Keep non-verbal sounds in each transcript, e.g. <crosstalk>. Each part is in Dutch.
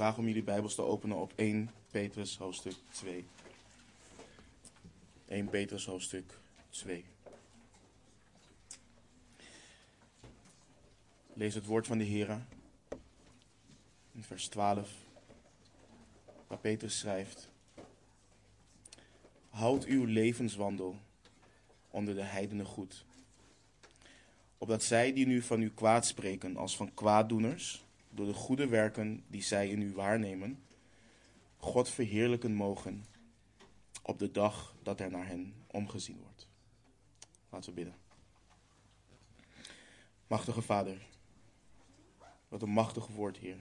vraag om jullie Bijbels te openen op 1 Petrus hoofdstuk 2. 1 Petrus hoofdstuk 2. Lees het woord van de Heer in vers 12, waar Petrus schrijft: Houd uw levenswandel onder de heidenen goed, opdat zij die nu van u kwaad spreken als van kwaaddoeners, door de goede werken die zij in u waarnemen, God verheerlijken mogen op de dag dat er naar hen omgezien wordt. Laten we bidden. Machtige Vader, wat een machtig woord, Heer.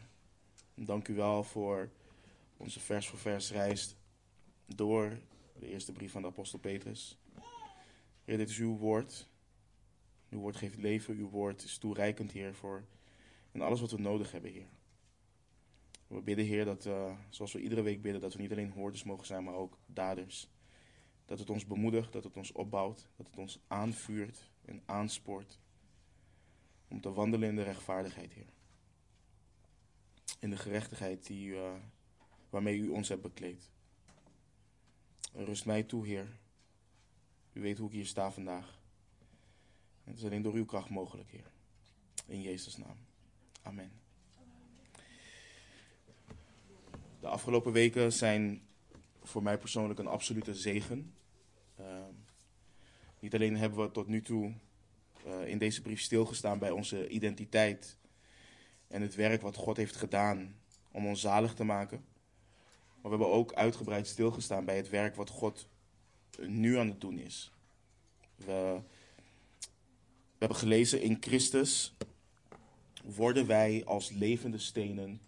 Dank u wel voor onze vers voor vers reis door de eerste brief van de apostel Petrus. Heer, dit is uw woord. Uw woord geeft leven, uw woord is toereikend, Heer, voor en alles wat we nodig hebben, Heer. We bidden, Heer, dat uh, zoals we iedere week bidden, dat we niet alleen hoorders mogen zijn, maar ook daders. Dat het ons bemoedigt, dat het ons opbouwt, dat het ons aanvuurt en aanspoort om te wandelen in de rechtvaardigheid, Heer. In de gerechtigheid die, uh, waarmee u ons hebt bekleed. Rust mij toe, Heer. U weet hoe ik hier sta vandaag. Het is alleen door uw kracht mogelijk, Heer. In Jezus' naam. Amen. De afgelopen weken zijn voor mij persoonlijk een absolute zegen. Uh, niet alleen hebben we tot nu toe uh, in deze brief stilgestaan bij onze identiteit en het werk wat God heeft gedaan om ons zalig te maken. Maar we hebben ook uitgebreid stilgestaan bij het werk wat God nu aan het doen is. We, we hebben gelezen in Christus worden wij als levende stenen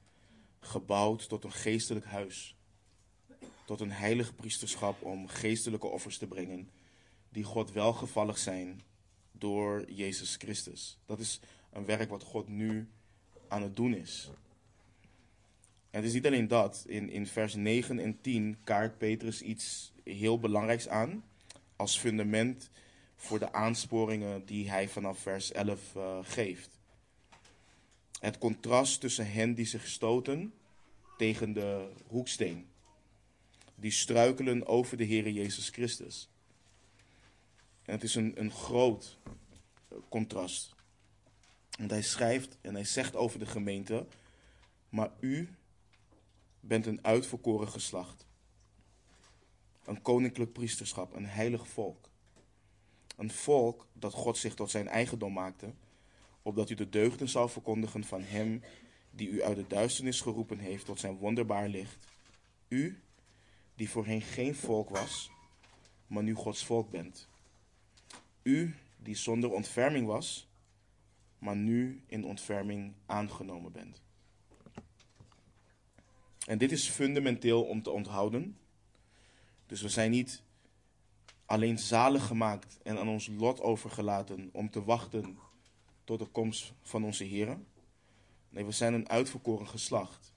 gebouwd tot een geestelijk huis. Tot een heilig priesterschap om geestelijke offers te brengen die God welgevallig zijn door Jezus Christus. Dat is een werk wat God nu aan het doen is. En het is niet alleen dat. In, in vers 9 en 10 kaart Petrus iets heel belangrijks aan als fundament voor de aansporingen die hij vanaf vers 11 uh, geeft. Het contrast tussen hen die zich stoten tegen de hoeksteen. Die struikelen over de Heer Jezus Christus. En het is een, een groot contrast. Want hij schrijft en hij zegt over de gemeente: Maar u bent een uitverkoren geslacht. Een koninklijk priesterschap, een heilig volk. Een volk dat God zich tot zijn eigendom maakte opdat u de deugden zou verkondigen van Hem die u uit de duisternis geroepen heeft tot zijn wonderbaar licht. U, die voorheen geen volk was, maar nu Gods volk bent. U, die zonder ontferming was, maar nu in ontferming aangenomen bent. En dit is fundamenteel om te onthouden. Dus we zijn niet alleen zalig gemaakt en aan ons lot overgelaten om te wachten tot de komst van onze Heer. Nee, we zijn een uitverkoren geslacht.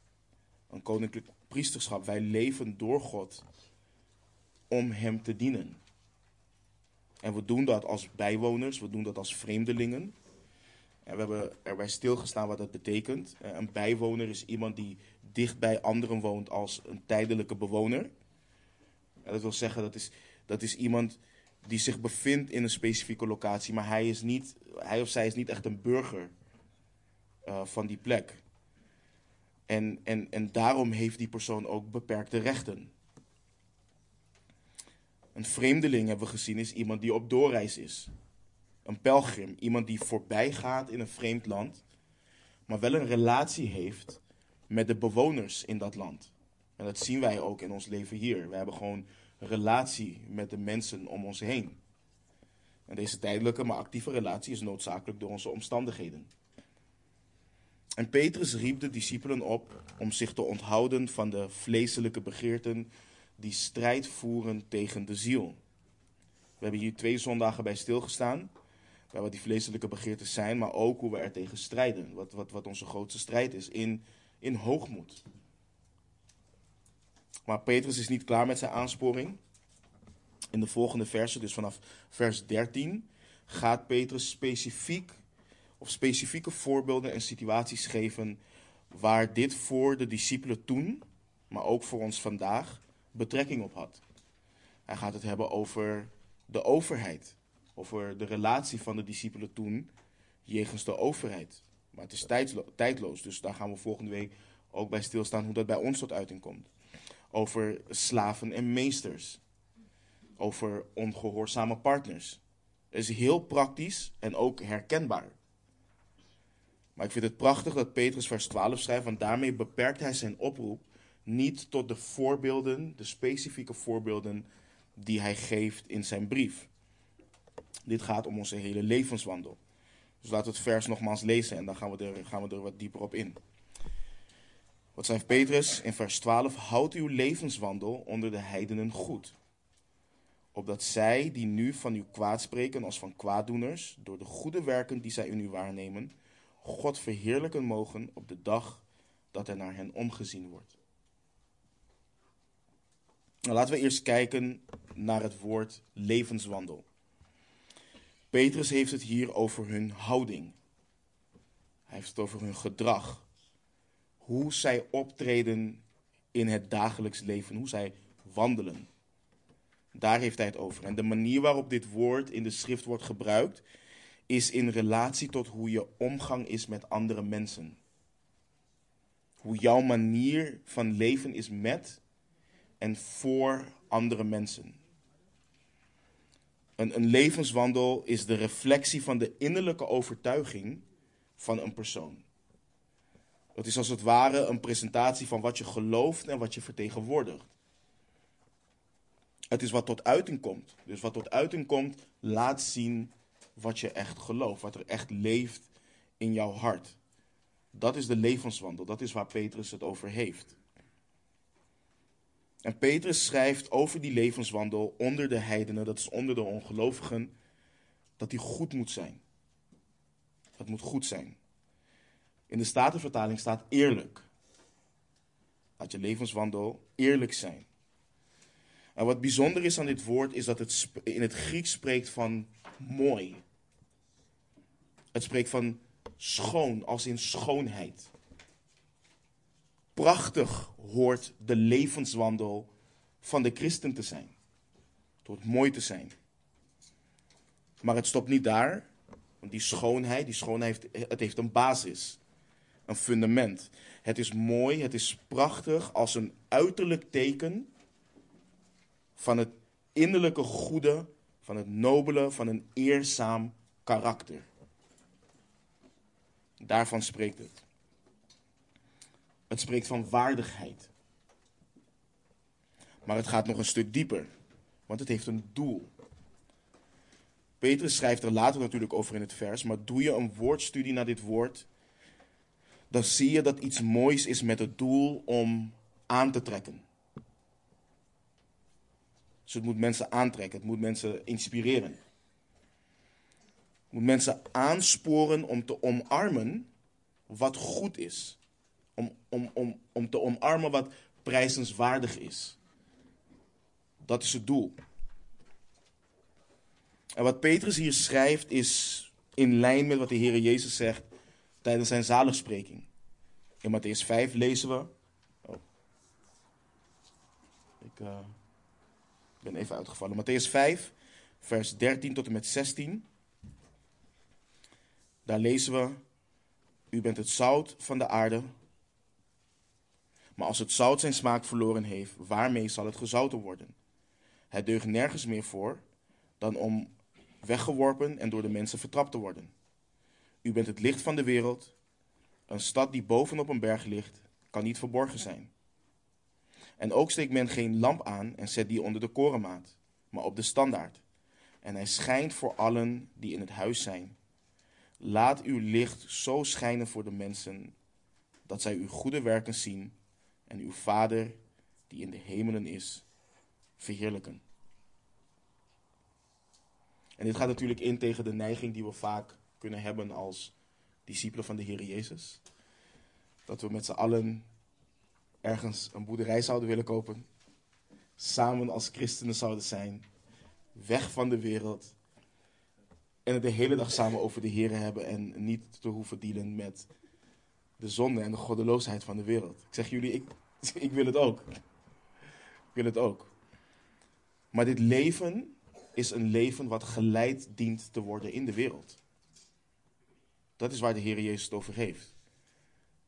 Een koninklijk priesterschap. Wij leven door God om Hem te dienen. En we doen dat als bijwoners, we doen dat als vreemdelingen. En we hebben erbij stilgestaan wat dat betekent. Eh, een bijwoner is iemand die dicht bij anderen woont als een tijdelijke bewoner. En dat wil zeggen, dat is, dat is iemand die zich bevindt in een specifieke locatie, maar hij, is niet, hij of zij is niet echt een burger uh, van die plek. En, en, en daarom heeft die persoon ook beperkte rechten. Een vreemdeling hebben we gezien is iemand die op doorreis is. Een pelgrim, iemand die voorbij gaat in een vreemd land, maar wel een relatie heeft met de bewoners in dat land. En dat zien wij ook in ons leven hier. We hebben gewoon relatie met de mensen om ons heen. En deze tijdelijke, maar actieve relatie is noodzakelijk door onze omstandigheden. En Petrus riep de discipelen op om zich te onthouden van de vleeselijke begeerten die strijd voeren tegen de ziel. We hebben hier twee zondagen bij stilgestaan, bij wat die vleeselijke begeerten zijn, maar ook hoe we er tegen strijden. Wat, wat, wat onze grootste strijd is in, in hoogmoed. Maar Petrus is niet klaar met zijn aansporing. In de volgende versen, dus vanaf vers 13, gaat Petrus specifiek of specifieke voorbeelden en situaties geven waar dit voor de discipelen toen, maar ook voor ons vandaag, betrekking op had. Hij gaat het hebben over de overheid, over de relatie van de discipelen toen jegens de overheid. Maar het is tijdloos, dus daar gaan we volgende week ook bij stilstaan hoe dat bij ons tot uiting komt. Over slaven en meesters. Over ongehoorzame partners. Het is heel praktisch en ook herkenbaar. Maar ik vind het prachtig dat Petrus vers 12 schrijft, want daarmee beperkt hij zijn oproep niet tot de voorbeelden, de specifieke voorbeelden die hij geeft in zijn brief. Dit gaat om onze hele levenswandel. Dus laten we het vers nogmaals lezen en dan gaan we er, gaan we er wat dieper op in. Wat schrijft Petrus in vers 12? Houd uw levenswandel onder de heidenen goed. Opdat zij, die nu van u kwaad spreken als van kwaaddoeners, door de goede werken die zij in u waarnemen, God verheerlijken mogen op de dag dat er naar hen omgezien wordt. Nou, laten we eerst kijken naar het woord levenswandel. Petrus heeft het hier over hun houding. Hij heeft het over hun gedrag. Hoe zij optreden in het dagelijks leven, hoe zij wandelen. Daar heeft hij het over. En de manier waarop dit woord in de schrift wordt gebruikt, is in relatie tot hoe je omgang is met andere mensen. Hoe jouw manier van leven is met en voor andere mensen. Een, een levenswandel is de reflectie van de innerlijke overtuiging van een persoon. Het is als het ware een presentatie van wat je gelooft en wat je vertegenwoordigt. Het is wat tot uiting komt. Dus wat tot uiting komt, laat zien wat je echt gelooft, wat er echt leeft in jouw hart. Dat is de levenswandel, dat is waar Petrus het over heeft. En Petrus schrijft over die levenswandel onder de heidenen, dat is onder de ongelovigen, dat die goed moet zijn. Het moet goed zijn. In de Statenvertaling staat eerlijk. Laat je levenswandel eerlijk zijn. En wat bijzonder is aan dit woord is dat het in het Grieks spreekt van mooi. Het spreekt van schoon, als in schoonheid. Prachtig hoort de levenswandel van de christen te zijn. Het hoort mooi te zijn. Maar het stopt niet daar. Want die schoonheid, die schoonheid het heeft een basis. Een fundament. Het is mooi, het is prachtig als een uiterlijk teken van het innerlijke goede, van het nobele, van een eerzaam karakter. Daarvan spreekt het. Het spreekt van waardigheid. Maar het gaat nog een stuk dieper, want het heeft een doel. Petrus schrijft er later natuurlijk over in het vers, maar doe je een woordstudie naar dit woord, dan zie je dat iets moois is met het doel om aan te trekken. Dus het moet mensen aantrekken, het moet mensen inspireren. Het moet mensen aansporen om te omarmen wat goed is om, om, om, om te omarmen wat prijzenswaardig is. Dat is het doel. En wat Petrus hier schrijft is in lijn met wat de Heer Jezus zegt tijdens zijn zaligspreking. In Matthäus 5 lezen we. Oh. Ik uh, ben even uitgevallen. Matthäus 5, vers 13 tot en met 16. Daar lezen we: U bent het zout van de aarde. Maar als het zout zijn smaak verloren heeft, waarmee zal het gezouten worden? Het deugt nergens meer voor dan om weggeworpen en door de mensen vertrapt te worden. U bent het licht van de wereld. Een stad die bovenop een berg ligt, kan niet verborgen zijn. En ook steekt men geen lamp aan en zet die onder de korenmaat, maar op de standaard. En hij schijnt voor allen die in het huis zijn. Laat uw licht zo schijnen voor de mensen, dat zij uw goede werken zien en uw Vader die in de hemelen is, verheerlijken. En dit gaat natuurlijk in tegen de neiging die we vaak kunnen hebben als discipelen van de Heer Jezus. Dat we met z'n allen ergens een boerderij zouden willen kopen. Samen als christenen zouden zijn. Weg van de wereld. En het de hele dag samen over de Heer hebben en niet te hoeven dealen met de zonde en de goddeloosheid van de wereld. Ik zeg jullie, ik, <laughs> ik wil het ook. Ik wil het ook. Maar dit leven is een leven wat geleid dient te worden in de wereld. Dat is waar de Heer Jezus het over heeft.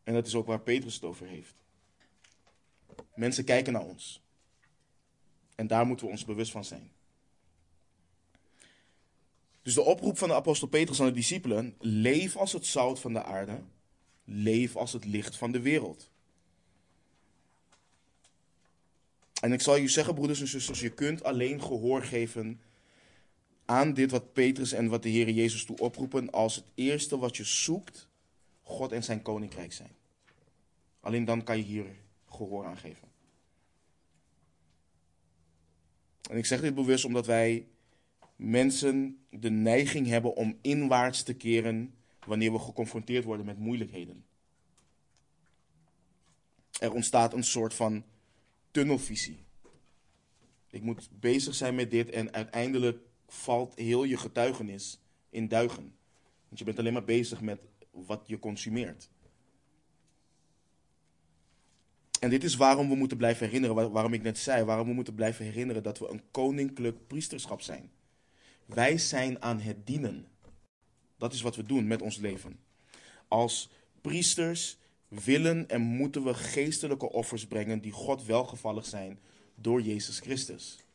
En dat is ook waar Petrus het over heeft. Mensen kijken naar ons. En daar moeten we ons bewust van zijn. Dus de oproep van de apostel Petrus aan de discipelen: leef als het zout van de aarde, leef als het licht van de wereld. En ik zal je zeggen, broeders en zusters, je kunt alleen gehoor geven aan dit wat Petrus en wat de Heer Jezus toe oproepen, als het eerste wat je zoekt, God en zijn koninkrijk zijn. Alleen dan kan je hier gehoor aan geven. En ik zeg dit bewust omdat wij mensen de neiging hebben om inwaarts te keren wanneer we geconfronteerd worden met moeilijkheden. Er ontstaat een soort van tunnelvisie. Ik moet bezig zijn met dit en uiteindelijk valt heel je getuigenis in duigen. Want je bent alleen maar bezig met wat je consumeert. En dit is waarom we moeten blijven herinneren, waarom ik net zei, waarom we moeten blijven herinneren dat we een koninklijk priesterschap zijn. Wij zijn aan het dienen. Dat is wat we doen met ons leven. Als priesters willen en moeten we geestelijke offers brengen die God welgevallig zijn door Jezus Christus.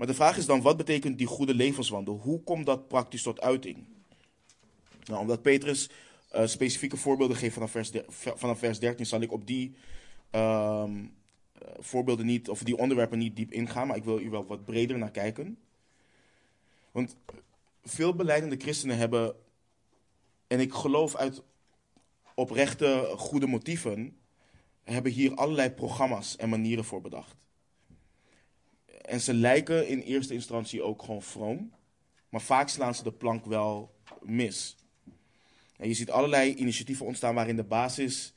Maar de vraag is dan, wat betekent die goede levenswandel? Hoe komt dat praktisch tot uiting? Nou, omdat Petrus uh, specifieke voorbeelden geeft vanaf vers, vanaf vers 13, zal ik op die ehm, eh, voorbeelden niet, of die onderwerpen niet diep ingaan, maar ik wil u wel wat breder naar kijken. Want veel beleidende christenen hebben, en ik geloof uit oprechte goede motieven, hebben hier allerlei programma's en manieren voor bedacht. En ze lijken in eerste instantie ook gewoon vroom, maar vaak slaan ze de plank wel mis. En je ziet allerlei initiatieven ontstaan waarin de basis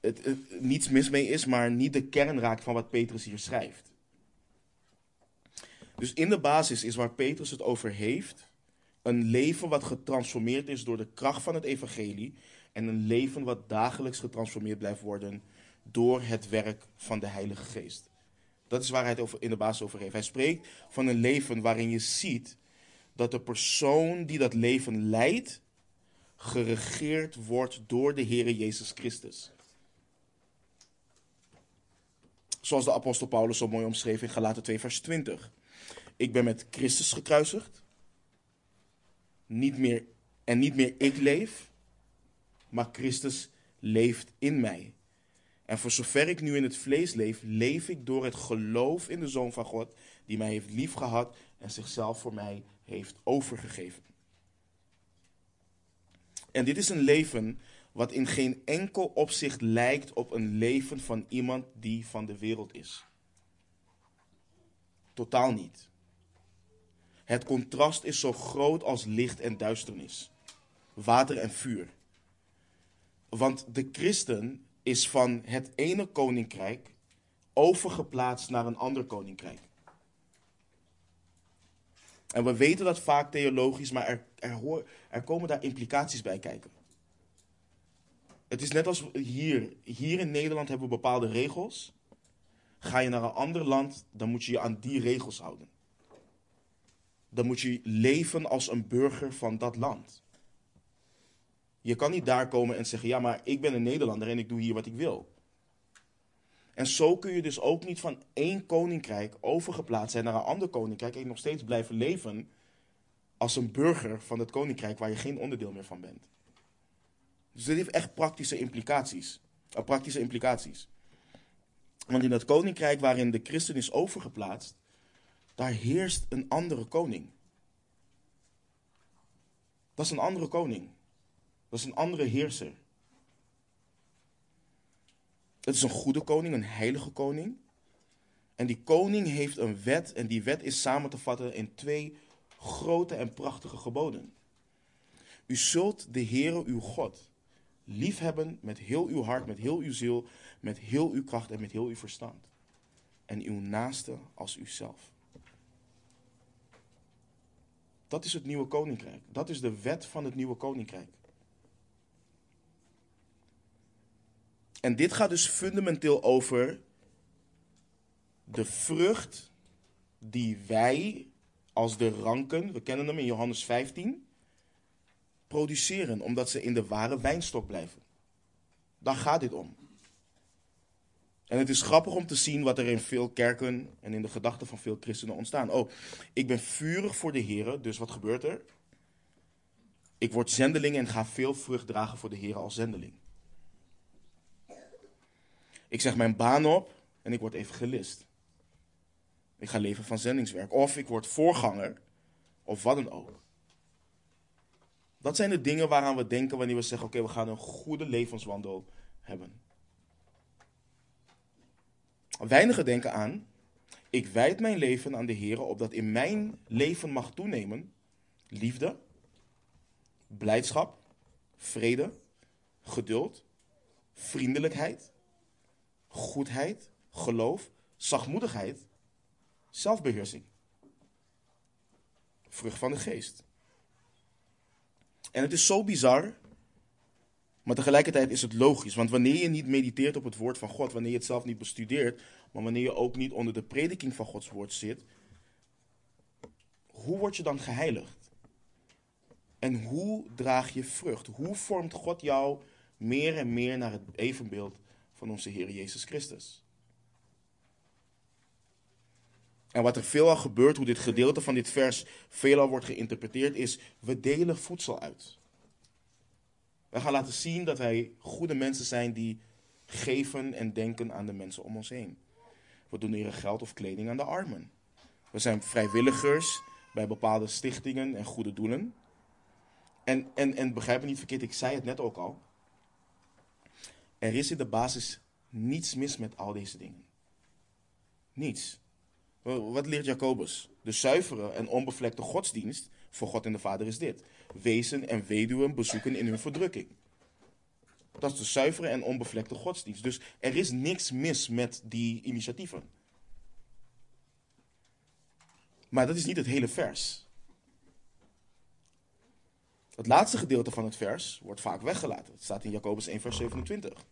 het, niets mis mee is, maar niet de kern raakt van wat Petrus hier schrijft. Dus in de basis is waar Petrus het over heeft, een leven wat getransformeerd is door de kracht van het evangelie en een leven wat dagelijks getransformeerd blijft worden door het werk van de Heilige Geest. Dat is waar hij het over, in de basis over heeft. Hij spreekt van een leven waarin je ziet dat de persoon die dat leven leidt, geregeerd wordt door de Heer Jezus Christus. Zoals de apostel Paulus zo mooi omschreef in Galaten 2 vers 20. Ik ben met Christus gekruisigd. Niet meer, en niet meer ik leef, maar Christus leeft in mij. En voor zover ik nu in het vlees leef, leef ik door het geloof in de Zoon van God, die mij heeft liefgehad en zichzelf voor mij heeft overgegeven. En dit is een leven wat in geen enkel opzicht lijkt op een leven van iemand die van de wereld is. Totaal niet. Het contrast is zo groot als licht en duisternis, water en vuur. Want de christen is van het ene koninkrijk overgeplaatst naar een ander koninkrijk. En we weten dat vaak theologisch, maar er, er, komen daar implicaties bij kijken. Het is net als hier. Hier in Nederland hebben we bepaalde regels. Ga je naar een ander land, dan moet je je aan die regels houden. Dan moet je leven als een burger van dat land. Je kan niet daar komen en zeggen: Ja, maar ik ben een Nederlander en ik doe hier wat ik wil. En zo kun je dus ook niet van één koninkrijk overgeplaatst zijn naar een ander koninkrijk en nog steeds blijven leven als een burger van het koninkrijk waar je geen onderdeel meer van bent. Dus dit heeft echt praktische implicaties. Uh, praktische implicaties. Want in dat koninkrijk waarin de christen is overgeplaatst, daar heerst een andere koning. Dat is een andere koning. Dat is een andere heerser. Het is een goede koning, een heilige koning. En die koning heeft een wet en die wet is samen te vatten in twee grote en prachtige geboden. U zult de Heere uw God liefhebben met heel uw hart, met heel uw ziel, met heel uw kracht en met heel uw verstand. En uw naaste als uzelf. Dat is het nieuwe koninkrijk. Dat is de wet van het nieuwe koninkrijk. En dit gaat dus fundamenteel over de vrucht die wij als de ranken, we kennen hem in Johannes 15, produceren, omdat ze in de ware wijnstok blijven. Daar gaat dit om. En het is grappig om te zien wat er in veel kerken en in de gedachten van veel christenen ontstaan. Oh, ik ben vurig voor de Heer, dus wat gebeurt er? Ik word zendeling en ga veel vrucht dragen voor de Heer als zendeling. Ik zeg mijn baan op en ik word evangelist. Ik ga leven van zendingswerk. Of ik word voorganger, of wat dan ook. Dat zijn de dingen waaraan we denken wanneer we zeggen: oké, we gaan een goede levenswandel hebben. Weinigen denken aan: ik wijd mijn leven aan de Heer, opdat in mijn leven mag toenemen liefde, blijdschap, vrede, geduld, vriendelijkheid, goedheid, geloof, zachtmoedigheid, zelfbeheersing. Vrucht van de geest. En het is zo bizar, maar tegelijkertijd is het logisch. Want wanneer je niet mediteert op het woord van God, wanneer je het zelf niet bestudeert, maar wanneer je ook niet onder de prediking van Gods woord zit, hoe word je dan geheiligd? En hoe draag je vrucht? Hoe vormt God jou meer en meer naar het evenbeeld van onze Heer Jezus Christus? En wat er veelal gebeurt, hoe dit gedeelte van dit vers veelal wordt geïnterpreteerd, is: we delen voedsel uit. We gaan laten zien dat wij goede mensen zijn die geven en denken aan de mensen om ons heen. We doneren geld of kleding aan de armen. We zijn vrijwilligers bij bepaalde stichtingen en goede doelen. En, en, en begrijp me niet verkeerd, ik zei het net ook al. Er is in de basis niets mis met al deze dingen. Niets. Wat leert Jacobus? De zuivere en onbevlekte godsdienst voor God en de Vader is dit. Wezen en weduwen bezoeken in hun verdrukking. Dat is de zuivere en onbevlekte godsdienst. Dus er is niks mis met die initiatieven. Maar dat is niet het hele vers. Het laatste gedeelte van het vers wordt vaak weggelaten. Het staat in Jacobus 1, vers 27.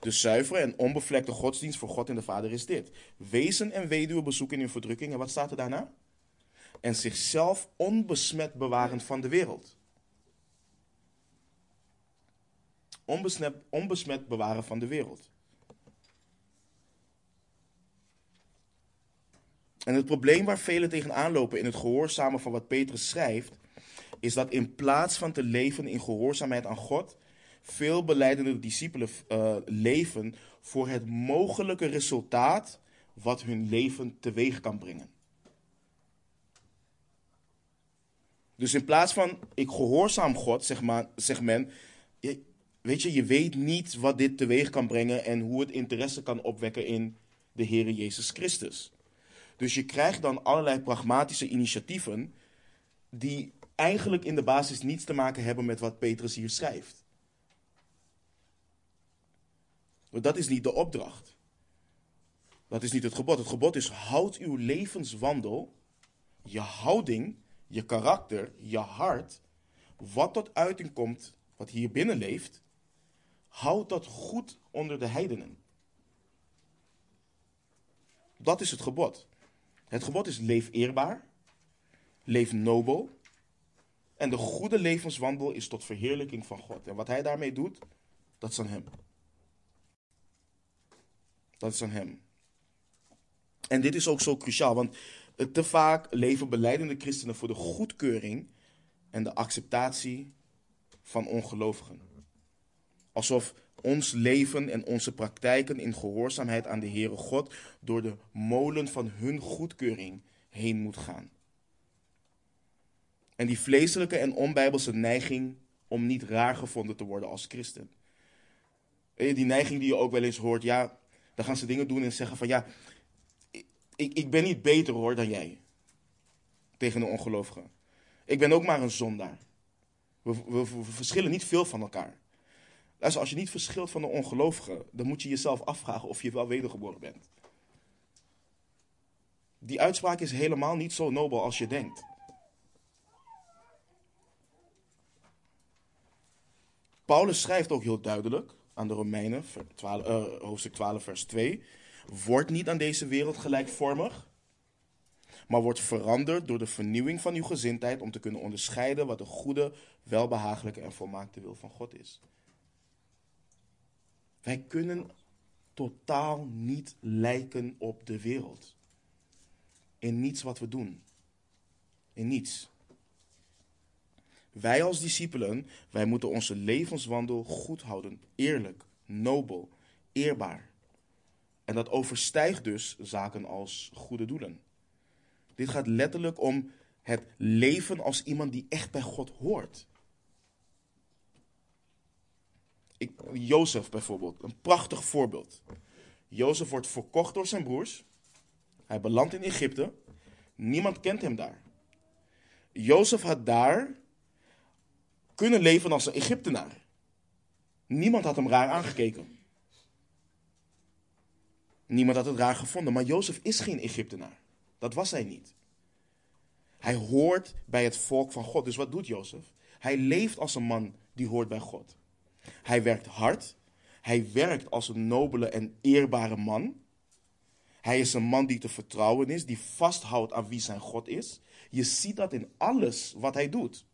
De zuivere en onbevlekte godsdienst voor God en de Vader is dit: wezen en weduwen bezoeken in verdrukking. En wat staat er daarna? En zichzelf onbesmet bewaren van de wereld. Onbesmet, onbesmet bewaren van de wereld. En het probleem waar velen tegenaan lopen in het gehoorzamen van wat Petrus schrijft, is dat in plaats van te leven in gehoorzaamheid aan God, veel beleidende discipelen uh, leven voor het mogelijke resultaat wat hun leven teweeg kan brengen. Dus in plaats van ik gehoorzaam God, zeg, maar, zeg men, weet je, je weet niet wat dit teweeg kan brengen en hoe het interesse kan opwekken in de Heer Jezus Christus. Dus je krijgt dan allerlei pragmatische initiatieven die eigenlijk in de basis niets te maken hebben met wat Petrus hier schrijft. Want dat is niet de opdracht. Dat is niet het gebod. Het gebod is houd uw levenswandel, je houding, je karakter, je hart, wat tot uiting komt, wat hier binnen leeft, houd dat goed onder de heidenen. Dat is het gebod. Het gebod is leef eerbaar, leef nobel. En de goede levenswandel is tot verheerlijking van God. En wat hij daarmee doet, dat is aan hem. Dat is aan hem. En dit is ook zo cruciaal, want te vaak leven beleidende christenen voor de goedkeuring en de acceptatie van ongelovigen. Alsof ons leven en onze praktijken in gehoorzaamheid aan de Heere God door de molen van hun goedkeuring heen moet gaan. En die vleeselijke en onbijbelse neiging om niet raar gevonden te worden als christen. Die neiging die je ook wel eens hoort, ja, dan gaan ze dingen doen en zeggen van ja, ik, ik ben niet beter hoor dan jij. Tegen de ongelovige. Ik ben ook maar een zondaar. We, verschillen niet veel van elkaar. Luister, als je niet verschilt van de ongelovige, dan moet je jezelf afvragen of je wel wedergeboren bent. Die uitspraak is helemaal niet zo nobel als je denkt. Paulus schrijft ook heel duidelijk aan de Romeinen, 12, uh, hoofdstuk 12, vers 2. Word niet aan deze wereld gelijkvormig, maar wordt veranderd door de vernieuwing van uw gezindheid om te kunnen onderscheiden wat de goede, welbehagelijke en volmaakte wil van God is. Wij kunnen totaal niet lijken op de wereld. In niets wat we doen. In niets. Wij als discipelen, wij moeten onze levenswandel goed houden. Eerlijk, nobel, eerbaar. En dat overstijgt dus zaken als goede doelen. Dit gaat letterlijk om het leven als iemand die echt bij God hoort. Ik, Jozef bijvoorbeeld, een prachtig voorbeeld. Jozef wordt verkocht door zijn broers. Hij belandt in Egypte. Niemand kent hem daar. Jozef had daar kunnen leven als een Egyptenaar. Niemand had hem raar aangekeken. Niemand had het raar gevonden, maar Jozef is geen Egyptenaar. Dat was hij niet. Hij hoort bij het volk van God. Dus wat doet Jozef? Hij leeft als een man die hoort bij God. Hij werkt hard. Hij werkt als een nobele en eerbare man. Hij is een man die te vertrouwen is, die vasthoudt aan wie zijn God is. Je ziet dat in alles wat hij doet.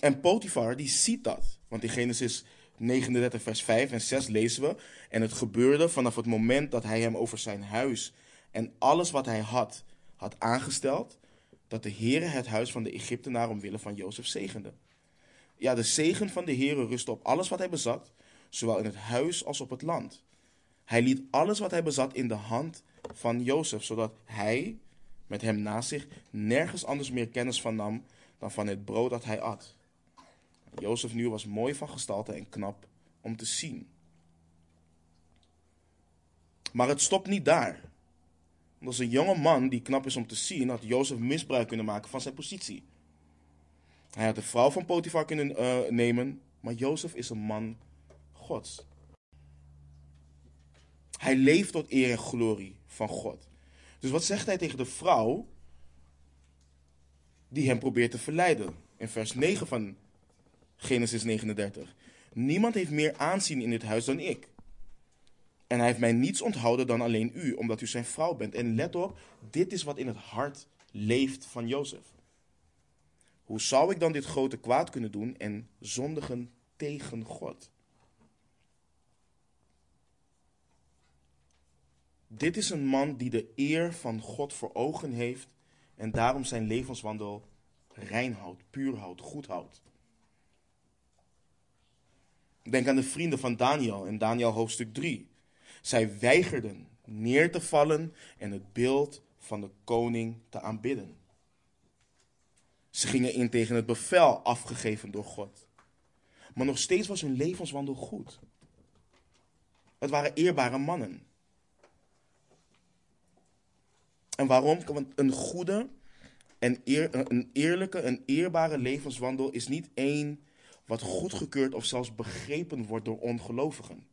En Potifar, die ziet dat. Want in Genesis 39, vers 5 en 6 lezen we. En het gebeurde vanaf het moment dat hij hem over zijn huis en alles wat hij had, had aangesteld, dat de Heere het huis van de Egyptenaar omwille van Jozef zegende. Ja, de zegen van de Heere rustte op alles wat hij bezat, zowel in het huis als op het land. Hij liet alles wat hij bezat in de hand van Jozef, zodat hij, met hem naast zich, nergens anders meer kennis van nam dan van het brood dat hij at. Jozef nu was mooi van gestalte en knap om te zien. Maar het stopt niet daar. Want als een jonge man die knap is om te zien, had Jozef misbruik kunnen maken van zijn positie. Hij had de vrouw van Potifar kunnen uh, nemen, maar Jozef is een man Gods. Hij leeft tot eer en glorie van God. Dus wat zegt hij tegen de vrouw die hem probeert te verleiden? In vers 9 van Genesis 39. Niemand heeft meer aanzien in dit huis dan ik. En hij heeft mij niets onthouden dan alleen u, omdat u zijn vrouw bent. En let op, dit is wat in het hart leeft van Jozef. Hoe zou ik dan dit grote kwaad kunnen doen en zondigen tegen God? Dit is een man die de eer van God voor ogen heeft en daarom zijn levenswandel rein houdt, puur houdt, goed houdt. Denk aan de vrienden van Daniel in Daniel hoofdstuk 3. Zij weigerden neer te vallen en het beeld van de koning te aanbidden. Ze gingen in tegen het bevel afgegeven door God. Maar nog steeds was hun levenswandel goed. Het waren eerbare mannen. En waarom? Want een goede en een eerlijke en eerbare levenswandel is niet één wat goedgekeurd of zelfs begrepen wordt door ongelovigen.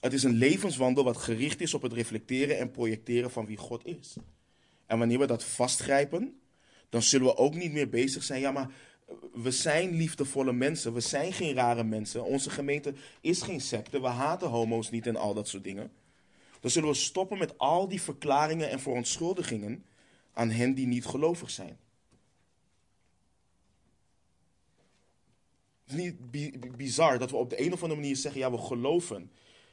Het is een levenswandel wat gericht is op het reflecteren en projecteren van wie God is. En wanneer we dat vastgrijpen, dan zullen we ook niet meer bezig zijn. Ja, maar we zijn liefdevolle mensen. We zijn geen rare mensen. Onze gemeente is geen secte. We haten homo's niet en al dat soort dingen. Dan zullen we stoppen met al die verklaringen en verontschuldigingen aan hen die niet gelovig zijn. Het is niet bizar dat we op de een of andere manier zeggen: ja, we geloven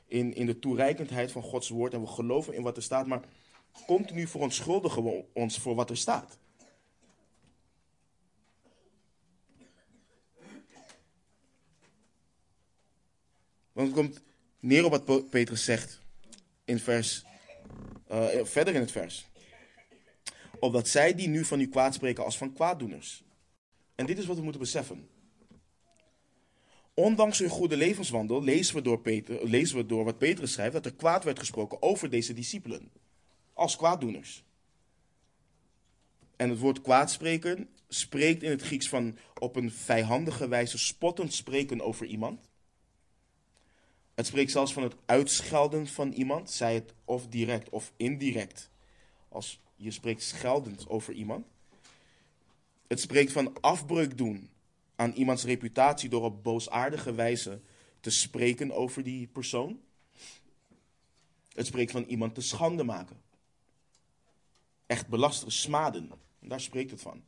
in, in de toereikendheid van Gods woord en we geloven in wat er staat, maar continu verontschuldigen we ons voor wat er staat. Want het komt neer op wat Petrus zegt in vers, uh, verder in het vers. Opdat zij die nu van u kwaad spreken als van kwaaddoeners. En dit is wat we moeten beseffen. Ondanks hun goede levenswandel lezen we, door Peter, lezen we door wat Petrus schrijft dat er kwaad werd gesproken over deze discipelen. Als kwaaddoeners. En het woord kwaadspreken spreekt in het Grieks van op een vijandige wijze spottend spreken over iemand. Het spreekt zelfs van het uitschelden van iemand, zij het of direct of indirect. Als je spreekt scheldend over iemand. Het spreekt van afbreuk doen aan iemands reputatie door op boosaardige wijze te spreken over die persoon. Het spreekt van iemand te schande maken. Echt belasteren, smaden. Daar spreekt het van.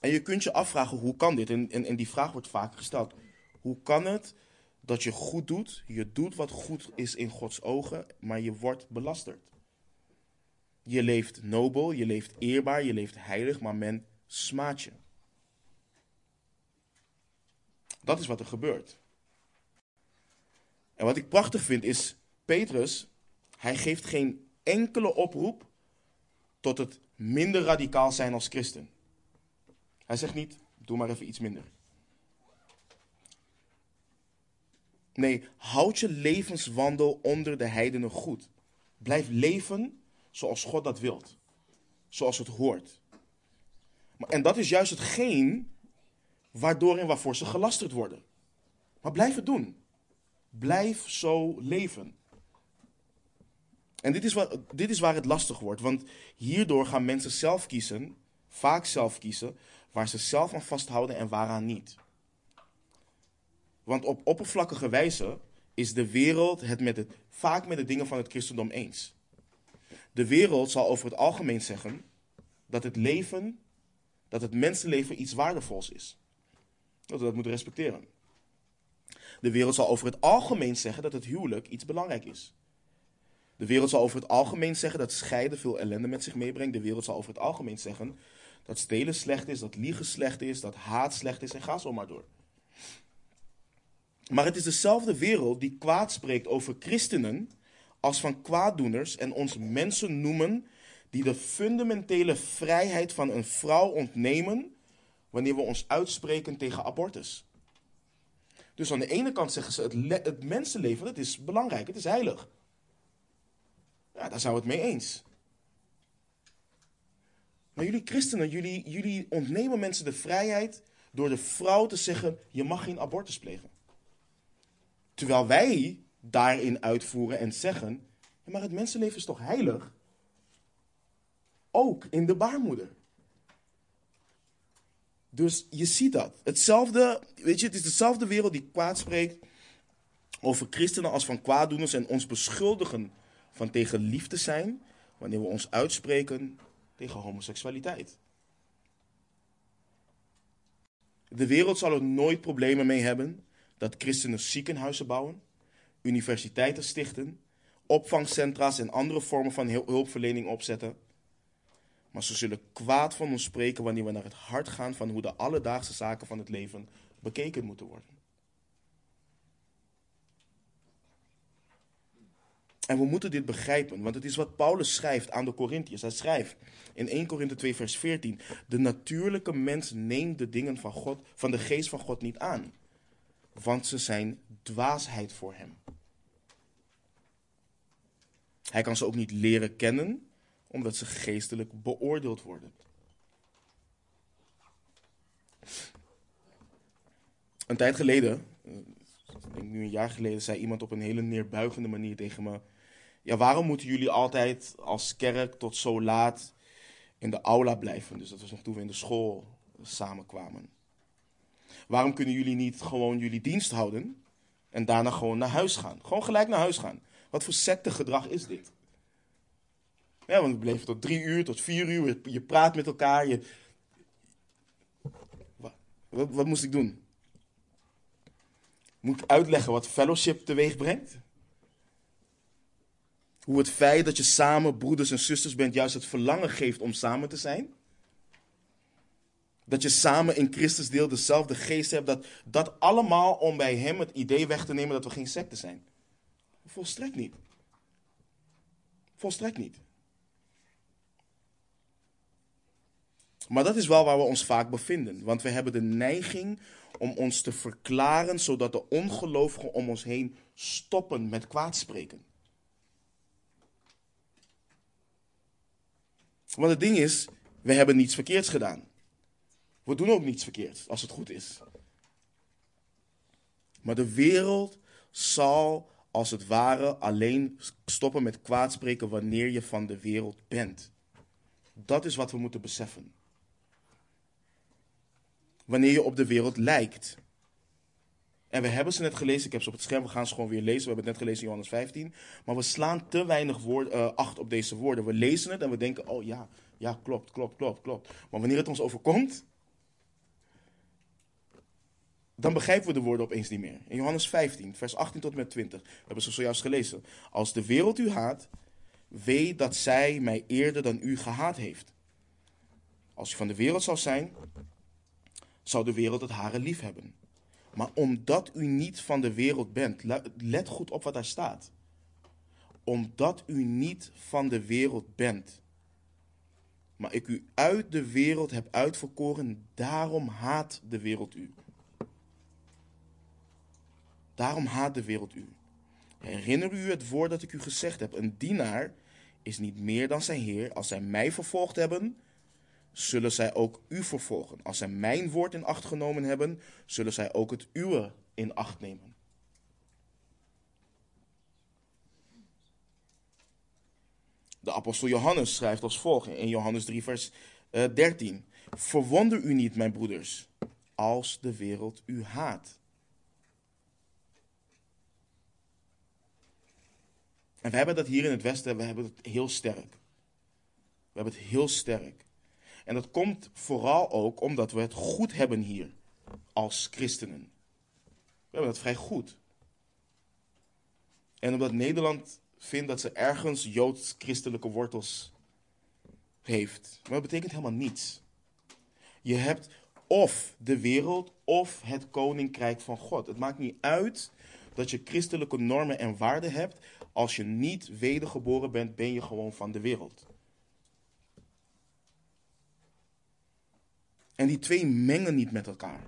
En je kunt je afvragen, hoe kan dit? En, en, en die vraag wordt vaak gesteld. Hoe kan het dat je goed doet, je doet wat goed is in Gods ogen, maar je wordt belasterd? Je leeft nobel, je leeft eerbaar, je leeft heilig, maar men smaadt je. Dat is wat er gebeurt. En wat ik prachtig vind is, Petrus, hij geeft geen enkele oproep tot het minder radicaal zijn als christen. Hij zegt niet, doe maar even iets minder. Nee, houd je levenswandel onder de heidenen goed. Blijf leven zoals God dat wilt. Zoals het hoort. En dat is juist hetgeen waardoor en waarvoor ze gelasterd worden. Maar blijf het doen. Blijf zo leven. En dit is, wat, dit is waar het lastig wordt, want hierdoor gaan mensen zelf kiezen, vaak zelf kiezen, waar ze zelf aan vasthouden en waaraan niet. Want op oppervlakkige wijze is de wereld het, met het vaak met de dingen van het christendom eens. De wereld zal over het algemeen zeggen dat het leven, dat het mensenleven iets waardevols is. Dat we dat moeten respecteren. De wereld zal over het algemeen zeggen dat het huwelijk iets belangrijk is. De wereld zal over het algemeen zeggen dat scheiden veel ellende met zich meebrengt. De wereld zal over het algemeen zeggen dat stelen slecht is, dat liegen slecht is, dat haat slecht is en ga zo maar door. Maar het is dezelfde wereld die kwaad spreekt over christenen als van kwaaddoeners en ons mensen noemen die de fundamentele vrijheid van een vrouw ontnemen wanneer we ons uitspreken tegen abortus. Dus aan de ene kant zeggen ze het, mensenleven, dat is belangrijk, het is heilig. Ja, daar zijn we het mee eens. Maar jullie christenen, jullie, jullie ontnemen mensen de vrijheid door de vrouw te zeggen, je mag geen abortus plegen. Terwijl wij daarin uitvoeren en zeggen, maar het mensenleven is toch heilig? Ook in de baarmoeder. Dus je ziet dat. Hetzelfde, weet je, het is dezelfde wereld die kwaad spreekt over christenen als van kwaaddoeners en ons beschuldigen van tegen liefde zijn wanneer we ons uitspreken tegen homoseksualiteit. De wereld zal er nooit problemen mee hebben dat christenen ziekenhuizen bouwen, universiteiten stichten, opvangcentra's en andere vormen van hulpverlening opzetten. Maar ze zullen kwaad van ons spreken wanneer we naar het hart gaan van hoe de alledaagse zaken van het leven bekeken moeten worden. En we moeten dit begrijpen, want het is wat Paulus schrijft aan de Corinthiërs. Hij schrijft in 1 Korinthe 2 vers 14: De natuurlijke mens neemt de dingen van God, van de geest van God niet aan, want ze zijn dwaasheid voor hem. Hij kan ze ook niet leren kennen, omdat ze geestelijk beoordeeld worden. Een tijd geleden, eh, nu een jaar geleden, zei iemand op een hele neerbuigende manier tegen me: Ja, waarom moeten jullie altijd als kerk tot zo laat in de aula blijven? Dus dat was nog toen we in de school samenkwamen. Waarom kunnen jullie niet gewoon jullie dienst houden en daarna gewoon naar huis gaan? Gewoon gelijk naar huis gaan. Wat voor sectegedrag is dit? Ja, want we bleven tot drie uur, tot vier uur. Je praat met elkaar. Je... Wat, wat, moest ik doen? Moet ik uitleggen wat fellowship teweeg brengt? Hoe het feit dat je samen broeders en zusters bent juist het verlangen geeft om samen te zijn? Dat je samen in Christus deel dezelfde geest hebt. Dat, dat allemaal om bij hem het idee weg te nemen dat we geen secte zijn. Volstrekt niet. Volstrekt niet. Maar dat is wel waar we ons vaak bevinden. Want we hebben de neiging om ons te verklaren zodat de ongelovigen om ons heen stoppen met kwaadspreken. Want het ding is, we hebben niets verkeerds gedaan. We doen ook niets verkeerds, als het goed is. Maar de wereld zal als het ware alleen stoppen met kwaadspreken wanneer je van de wereld bent. Dat is wat we moeten beseffen. Wanneer je op de wereld lijkt. En we hebben ze net gelezen, ik heb ze op het scherm, we gaan ze gewoon weer lezen. We hebben het net gelezen in Johannes 15. Maar we slaan te weinig uh, acht op deze woorden. We lezen het en we denken, oh ja, ja, klopt, klopt, klopt, klopt. Maar wanneer het ons overkomt, dan begrijpen we de woorden opeens niet meer. In Johannes 15, vers 18 tot en met 20, hebben ze zojuist gelezen. Als de wereld u haat, weet dat zij mij eerder dan u gehaat heeft. Als u van de wereld zou zijn, zou de wereld het hare lief hebben. Maar omdat u niet van de wereld bent, let goed op wat daar staat. Omdat u niet van de wereld bent, maar ik u uit de wereld heb uitverkoren, daarom haat de wereld u. Daarom haat de wereld u. Herinner u het woord dat ik u gezegd heb: een dienaar is niet meer dan zijn heer. Als zij mij vervolgd hebben, zullen zij ook u vervolgen. Als zij mijn woord in acht genomen hebben, zullen zij ook het uwe in acht nemen. De apostel Johannes schrijft als volgt in Johannes 3, vers 13. Eh, Verwonder u niet, mijn broeders, als de wereld u haat. En we hebben dat hier in het Westen, we hebben het heel sterk. We hebben het heel sterk. En dat komt vooral ook omdat we het goed hebben hier als christenen. We hebben het vrij goed. En omdat Nederland vindt dat ze ergens joods-christelijke wortels heeft. Maar dat betekent helemaal niets. Je hebt of de wereld of het koninkrijk van God. Het maakt niet uit dat je christelijke normen en waarden hebt. Als je niet wedergeboren bent, ben je gewoon van de wereld. En die twee mengen niet met elkaar.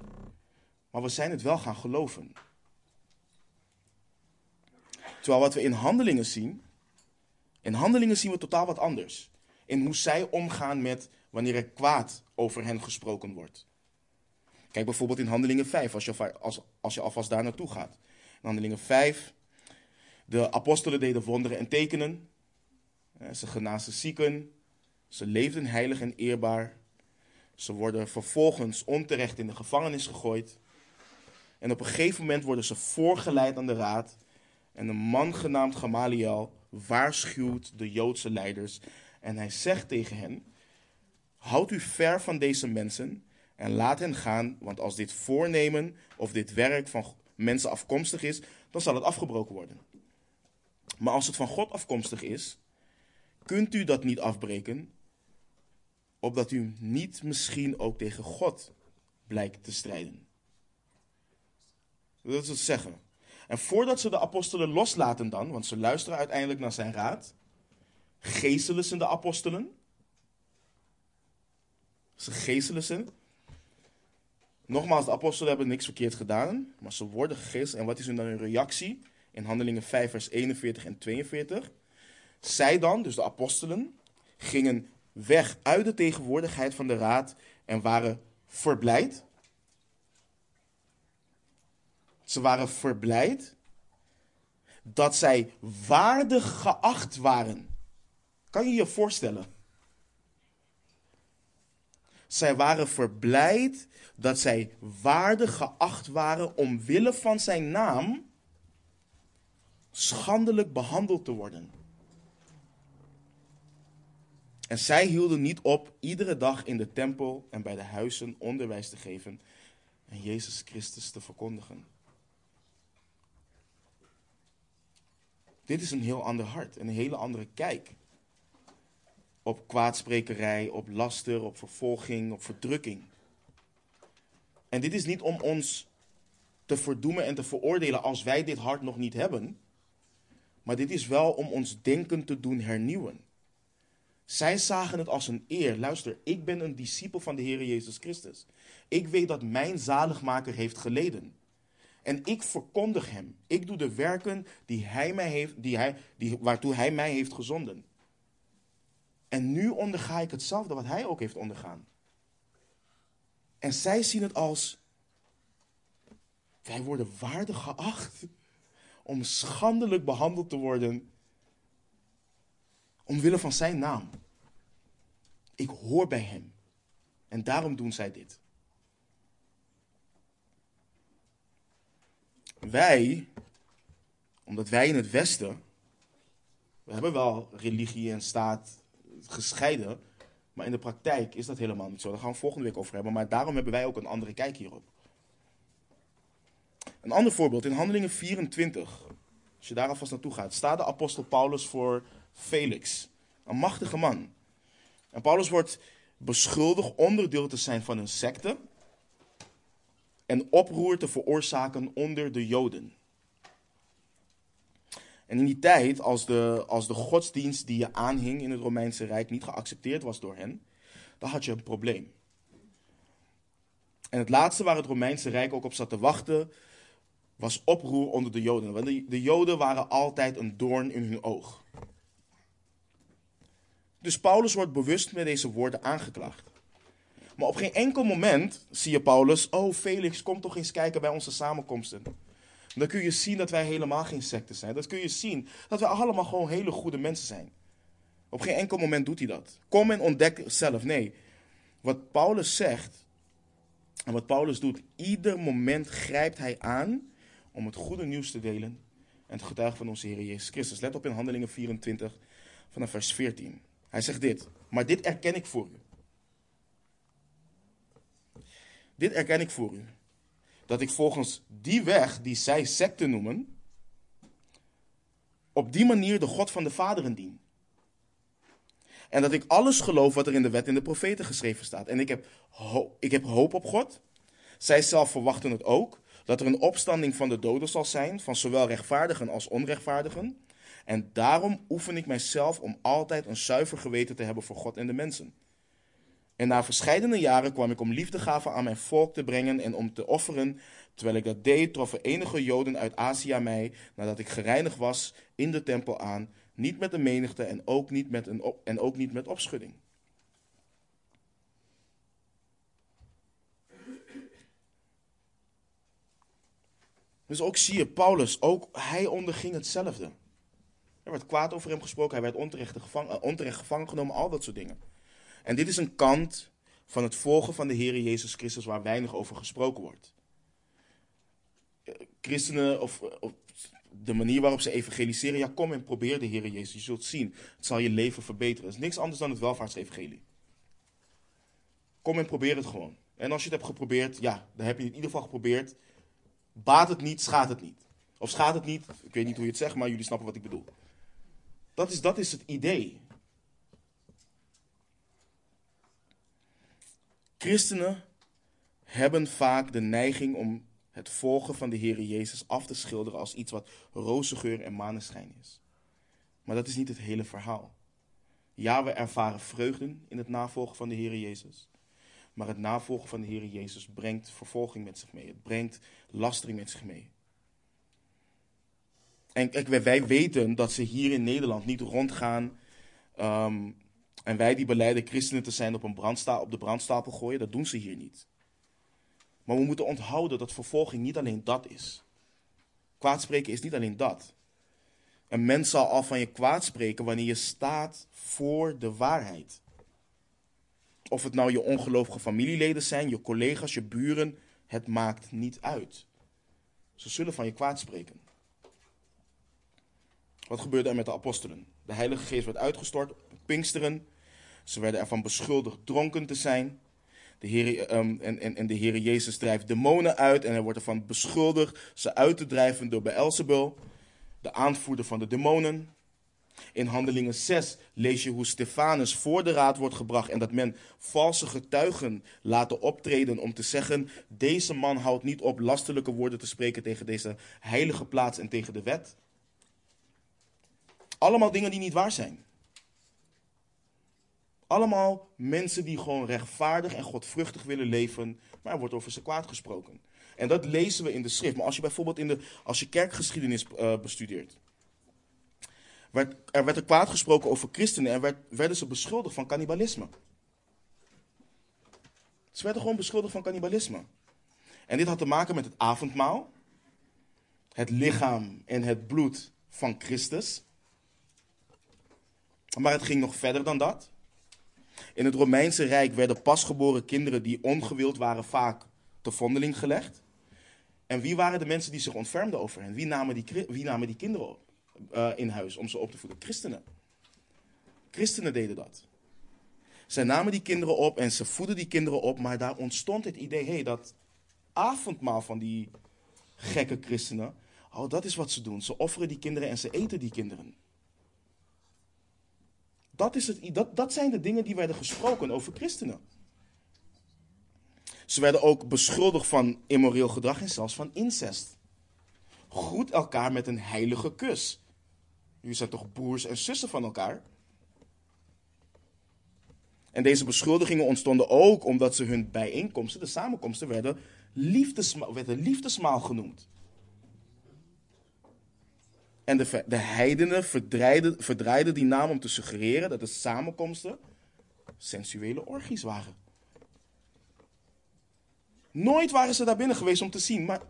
Maar we zijn het wel gaan geloven. Terwijl wat we in handelingen zien, in handelingen zien we totaal wat anders. In hoe zij omgaan met wanneer er kwaad over hen gesproken wordt. Kijk bijvoorbeeld in Handelingen 5, als je, als, als je alvast daar naartoe gaat. In Handelingen 5, de apostelen deden wonderen en tekenen. Ze genazen zieken. Ze leefden heilig en eerbaar. Ze worden vervolgens onterecht in de gevangenis gegooid. En op een gegeven moment worden ze voorgeleid aan de raad. En een man genaamd Gamaliel waarschuwt de Joodse leiders. En hij zegt tegen hen: Houd u ver van deze mensen en laat hen gaan, want als dit voornemen of dit werk van mensen afkomstig is, dan zal het afgebroken worden. Maar als het van God afkomstig is, kunt u dat niet afbreken, opdat u niet misschien ook tegen God blijkt te strijden. Dat is het zeggen. En voordat ze de apostelen loslaten dan, want ze luisteren uiteindelijk naar zijn raad, geestelen ze de apostelen. Ze geestelen ze. Nogmaals, de apostelen hebben niks verkeerd gedaan, maar ze worden gegezeld. En wat is hun dan hun reactie? In Handelingen 5, vers 41 en 42. Zij dan, dus de apostelen, gingen weg uit de tegenwoordigheid van de raad en waren verblijd. Ze waren verblijd dat zij waardig geacht waren. Kan je je voorstellen? Zij waren verblijd dat zij waardig geacht waren omwille van zijn naam schandelijk behandeld te worden. En zij hielden niet op iedere dag in de tempel en bij de huizen onderwijs te geven en Jezus Christus te verkondigen. Dit is een heel ander hart, een hele andere kijk op kwaadsprekerij, op laster, op vervolging, op verdrukking. En dit is niet om ons te verdoemen en te veroordelen als wij dit hart nog niet hebben, maar dit is wel om ons denken te doen hernieuwen. Zij zagen het als een eer. Luister, ik ben een discipel van de Heer Jezus Christus. Ik weet dat mijn zaligmaker heeft geleden. En ik verkondig hem. Ik doe de werken die hij mij heeft, die hij, die, waartoe hij mij heeft gezonden. En nu onderga ik hetzelfde wat hij ook heeft ondergaan. En zij zien het als, wij worden waardig geacht om schandelijk behandeld te worden Omwille van zijn naam. Ik hoor bij hem. En daarom doen zij dit. Wij, omdat wij in het Westen, we hebben wel religie en staat gescheiden, maar in de praktijk is dat helemaal niet zo. Daar gaan we volgende week over hebben, maar daarom hebben wij ook een andere kijk hierop. Een ander voorbeeld, in Handelingen 24, als je daar alvast naartoe gaat, staat de apostel Paulus voor Felix, een machtige man. En Paulus wordt beschuldigd onderdeel te zijn van een secte en oproer te veroorzaken onder de Joden. En in die tijd, als de, als de godsdienst die je aanhing in het Romeinse Rijk niet geaccepteerd was door hen, dan had je een probleem. En het laatste waar het Romeinse Rijk ook op zat te wachten, was oproer onder de Joden. Want de, de Joden waren altijd een doorn in hun oog. Dus Paulus wordt bewust met deze woorden aangeklaagd. Maar op geen enkel moment zie je Paulus, oh Felix, kom toch eens kijken bij onze samenkomsten. Dan kun je zien dat wij helemaal geen secten zijn. Dat kun je zien dat wij allemaal gewoon hele goede mensen zijn. Op geen enkel moment doet hij dat. Kom en ontdek zelf. Nee, wat Paulus zegt en wat Paulus doet, ieder moment grijpt hij aan om het goede nieuws te delen en het getuigen van onze Heer Jezus Christus. Let op in Handelingen 24 vanaf vers 14. Hij zegt dit, maar dit erken ik voor u. Dit erken ik voor u. Dat ik volgens die weg die zij secte noemen, op die manier de God van de vaderen dien. En dat ik alles geloof wat er in de wet en de profeten geschreven staat. En ik heb, ik heb hoop op God. Zij zelf verwachten het ook. Dat er een opstanding van de doden zal zijn, van zowel rechtvaardigen als onrechtvaardigen. En daarom oefen ik mijzelf om altijd een zuiver geweten te hebben voor God en de mensen. En na verscheidene jaren kwam ik om liefdegaven aan mijn volk te brengen en om te offeren. Terwijl ik dat deed, troffen enige Joden uit Azië mij, nadat ik gereinigd was, in de tempel aan. Niet met de menigte en ook niet met, een op, en ook niet met opschudding. Dus ook zie je, Paulus, ook hij onderging hetzelfde. Er werd kwaad over hem gesproken, hij werd onterecht gevangen, eh, onterecht gevangen genomen, al dat soort dingen. En dit is een kant van het volgen van de Heer Jezus Christus waar weinig over gesproken wordt. Eh, christenen, of, eh, of, de manier waarop ze evangeliseren, ja kom en probeer de Heer Jezus. Je zult zien, het zal je leven verbeteren. Het is niks anders dan het welvaartsevangelie. Kom en probeer het gewoon. En als je het hebt geprobeerd, ja, dan heb je het in ieder geval geprobeerd. Baat het niet, schaadt het niet. Of schaadt het niet, ik weet niet hoe je het zegt, maar jullie snappen wat ik bedoel. Dat is, dat is het idee. Christenen hebben vaak de neiging om het volgen van de Heer Jezus af te schilderen als iets wat roze geur en maneschijn is. Maar dat is niet het hele verhaal. Ja, we ervaren vreugden in het navolgen van de Heer Jezus. Maar het navolgen van de Heer Jezus brengt vervolging met zich mee. Het brengt lastering met zich mee. En kijk, wij weten dat ze hier in Nederland niet rondgaan. Um, en wij die beleiden christenen te zijn op, een op de brandstapel gooien. Dat doen ze hier niet. Maar we moeten onthouden dat vervolging niet alleen dat is. Kwaadspreken is niet alleen dat. Een mens zal al van je kwaad spreken wanneer je staat voor de waarheid. Of het nou je ongelovige familieleden zijn, je collega's, je buren, het maakt niet uit. Ze zullen van je kwaad spreken. Wat gebeurde er met de apostelen? De Heilige Geest werd uitgestort op Pinksteren. Ze werden ervan beschuldigd dronken te zijn. De Heer, um, en, en, en de Heer Jezus drijft demonen uit en hij wordt ervan beschuldigd ze uit te drijven door Beelzebul, de aanvoerder van de demonen. In Handelingen 6 lees je hoe Stefanus voor de raad wordt gebracht en dat men valse getuigen laten optreden om te zeggen: deze man houdt niet op lastelijke woorden te spreken tegen deze heilige plaats en tegen de wet. Allemaal dingen die niet waar zijn. Allemaal mensen die gewoon rechtvaardig en godvruchtig willen leven, maar er wordt over ze kwaad gesproken. En dat lezen we in de schrift. Maar als je bijvoorbeeld in de, als je kerkgeschiedenis uh, bestudeert, er werd er kwaad gesproken over christenen en werd, werden ze beschuldigd van cannibalisme. Ze werden gewoon beschuldigd van cannibalisme. En dit had te maken met het avondmaal, het lichaam en het bloed van Christus. Maar het ging nog verder dan dat. In het Romeinse Rijk werden pasgeboren kinderen die ongewild waren vaak te vondeling gelegd. En wie waren de mensen die zich ontfermden over hen? Wie namen die, wie namen die kinderen op, uh, in huis om ze op te voeden? Christenen. Christenen deden dat. Zij namen die kinderen op en ze voeden die kinderen op, maar daar ontstond het idee, hey, dat avondmaal van die gekke christenen, oh, dat is wat ze doen. Ze offeren die kinderen en ze eten die kinderen. Dat, is het, dat, dat zijn de dingen die werden gesproken over christenen. Ze werden ook beschuldigd van immoreel gedrag en zelfs van incest. Groet elkaar met een heilige kus. Jullie zijn toch broers en zussen van elkaar? En deze beschuldigingen ontstonden ook omdat ze hun bijeenkomsten, de samenkomsten, werden, liefdesma werden liefdesmaal genoemd. En de, de heidenen verdraaiden, verdraaiden die naam om te suggereren dat de samenkomsten sensuele orgies waren. Nooit waren ze daar binnen geweest om te zien, maar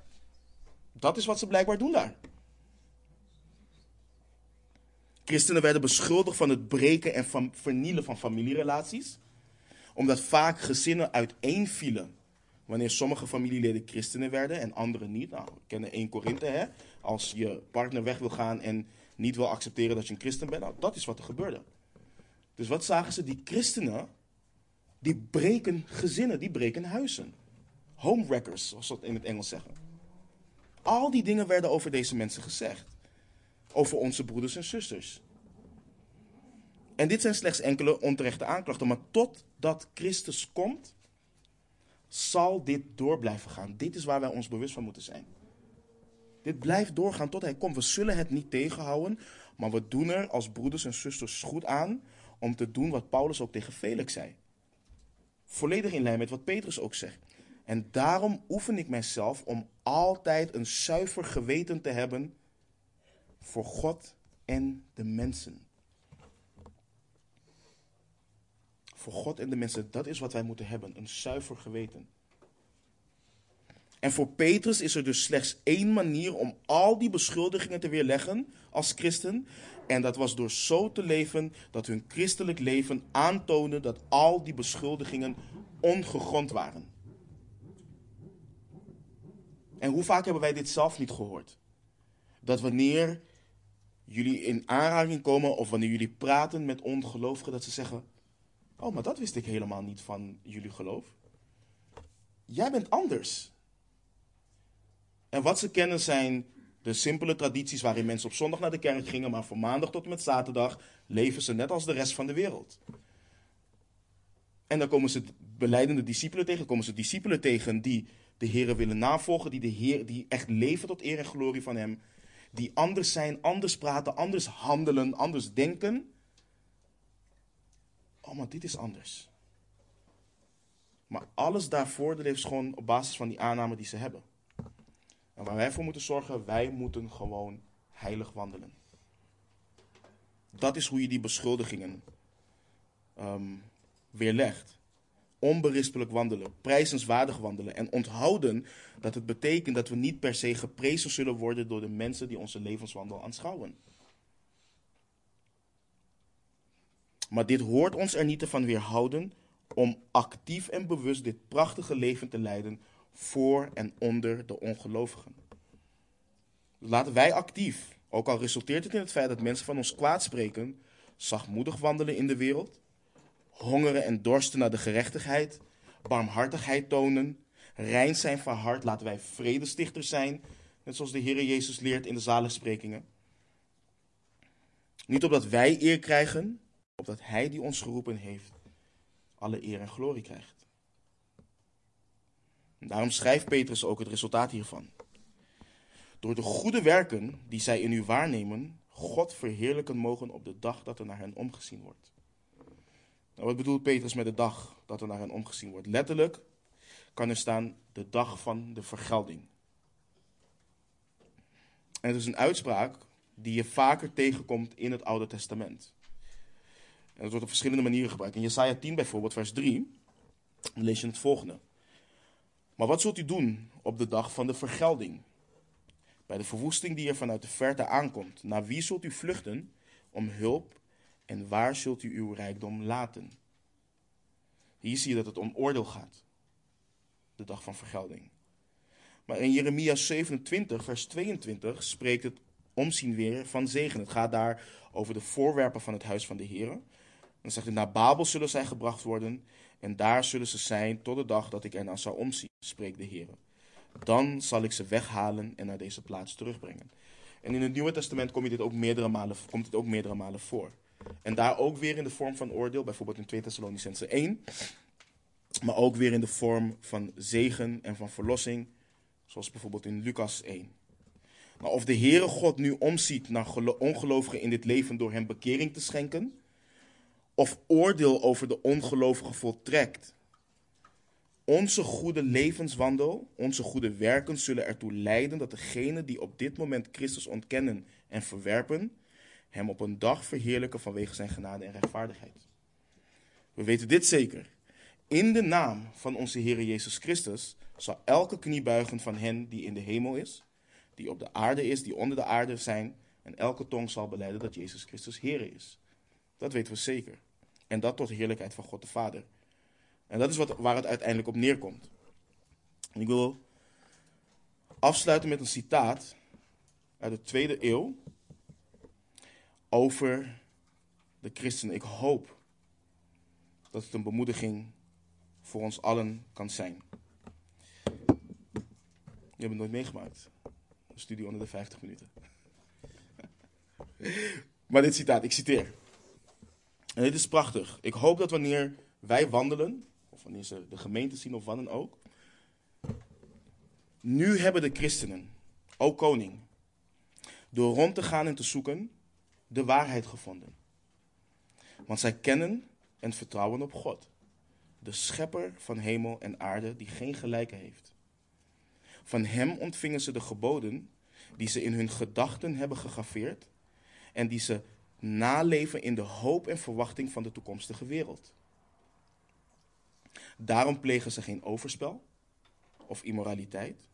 dat is wat ze blijkbaar doen daar. Christenen werden beschuldigd van het breken en van vernielen van familierelaties, omdat vaak gezinnen uiteenvielen wanneer sommige familieleden christenen werden en anderen niet. Nou, we kennen 1 Korinthe, hè? Als je partner weg wil gaan en niet wil accepteren dat je een christen bent, nou, dat is wat er gebeurde. Dus wat zagen ze? Die christenen, die breken gezinnen, die breken huizen. Homewreckers, zoals ze dat in het Engels zeggen. Al die dingen werden over deze mensen gezegd. Over onze broeders en zusters. En dit zijn slechts enkele onterechte aanklachten. Maar totdat Christus komt, zal dit door blijven gaan. Dit is waar wij ons bewust van moeten zijn. Dit blijft doorgaan tot hij komt. We zullen het niet tegenhouden, maar we doen er als broeders en zusters goed aan om te doen wat Paulus ook tegen Felix zei. Volledig in lijn met wat Petrus ook zegt. En daarom oefen ik mijzelf om altijd een zuiver geweten te hebben voor God en de mensen. Voor God en de mensen, dat is wat wij moeten hebben, een zuiver geweten. En voor Petrus is er dus slechts één manier om al die beschuldigingen te weerleggen als christen. En dat was door zo te leven dat hun christelijk leven aantoonde dat al die beschuldigingen ongegrond waren. En hoe vaak hebben wij dit zelf niet gehoord? Dat wanneer jullie in aanraking komen of wanneer jullie praten met ongelovigen, dat ze zeggen: Oh, maar dat wist ik helemaal niet van jullie geloof. Jij bent anders. En wat ze kennen zijn de simpele tradities waarin mensen op zondag naar de kerk gingen, maar van maandag tot en met zaterdag leven ze net als de rest van de wereld. En dan komen ze beleidende discipelen tegen, komen ze discipelen tegen die de Heer willen navolgen, die, de Heer, die echt leven tot eer en glorie van Hem, die anders zijn, anders praten, anders handelen, anders denken. Oh, maar dit is anders. Maar alles daarvoor leeft gewoon op basis van die aanname die ze hebben. En waar wij voor moeten zorgen, wij moeten gewoon heilig wandelen. Dat is hoe je die beschuldigingen um, weerlegt. Onberispelijk wandelen, prijzenswaardig wandelen en onthouden dat het betekent dat we niet per se geprezen zullen worden door de mensen die onze levenswandel aanschouwen. Maar dit hoort ons er niet van weerhouden om actief en bewust dit prachtige leven te leiden voor en onder de ongelovigen. Laten wij actief, ook al resulteert het in het feit dat mensen van ons kwaad spreken, zachtmoedig wandelen in de wereld, hongeren en dorsten naar de gerechtigheid, barmhartigheid tonen, rein zijn van hart, laten wij vredestichters zijn, net zoals de Heer Jezus leert in de zaligsprekingen. Niet opdat wij eer krijgen, opdat Hij die ons geroepen heeft, alle eer en glorie krijgt. Daarom schrijft Petrus ook het resultaat hiervan. Door de goede werken die zij in u waarnemen, God verheerlijken mogen op de dag dat er naar hen omgezien wordt. Nou, wat bedoelt Petrus met de dag dat er naar hen omgezien wordt? Letterlijk kan er staan de dag van de vergelding. En het is een uitspraak die je vaker tegenkomt in het Oude Testament. En dat wordt op verschillende manieren gebruikt. In Jesaja 10 bijvoorbeeld, vers 3, lees je het volgende. Maar wat zult u doen op de dag van de vergelding? Bij de verwoesting die er vanuit de verte aankomt. Naar wie zult u vluchten om hulp en waar zult u uw rijkdom laten? Hier zie je dat het om oordeel gaat. De dag van vergelding. Maar in Jeremia 27, vers 22 spreekt het omzien weer van zegen. Het gaat daar over de voorwerpen van het huis van de Heer. Dan zegt hij, naar Babel zullen zij gebracht worden en daar zullen ze zijn tot de dag dat ik er naar zal omzien, spreekt de Heer. Dan zal ik ze weghalen en naar deze plaats terugbrengen. En in het Nieuwe Testament komt dit ook meerdere malen, komt dit ook meerdere malen voor. En daar ook weer in de vorm van oordeel, bijvoorbeeld in 2 Thessalonicense 1. Maar ook weer in de vorm van zegen en van verlossing, zoals bijvoorbeeld in Lucas 1. Maar of de Heere God nu omziet naar ongelovigen in dit leven door hen bekering te schenken, of oordeel over de ongelovigen voltrekt. Onze goede levenswandel, onze goede werken zullen ertoe leiden dat degenen die op dit moment Christus ontkennen en verwerpen, hem op een dag verheerlijken vanwege zijn genade en rechtvaardigheid. We weten dit zeker. In de naam van onze Heer Jezus Christus zal elke knie buigen van hen die in de hemel is, die op de aarde is, die onder de aarde zijn, en elke tong zal beleiden dat Jezus Christus Heer is. Dat weten we zeker. En dat tot de heerlijkheid van God de Vader. En dat is wat, waar het uiteindelijk op neerkomt. En ik wil afsluiten met een citaat uit de tweede eeuw over de christenen. Ik hoop dat het een bemoediging voor ons allen kan zijn. Je hebt het nooit meegemaakt. Een studie onder de 50 minuten. <laughs> maar dit citaat, ik citeer. En dit is prachtig. Ik hoop dat wanneer wij wandelen, of wanneer ze de gemeente zien of wat dan ook. Nu hebben de christenen, ook koning, door rond te gaan en te zoeken, de waarheid gevonden. Want zij kennen en vertrouwen op God, de schepper van hemel en aarde, die geen gelijke heeft. Van hem ontvingen ze de geboden die ze in hun gedachten hebben gegraveerd en die ze naleven in de hoop en verwachting van de toekomstige wereld. Daarom plegen ze geen overspel of immoraliteit.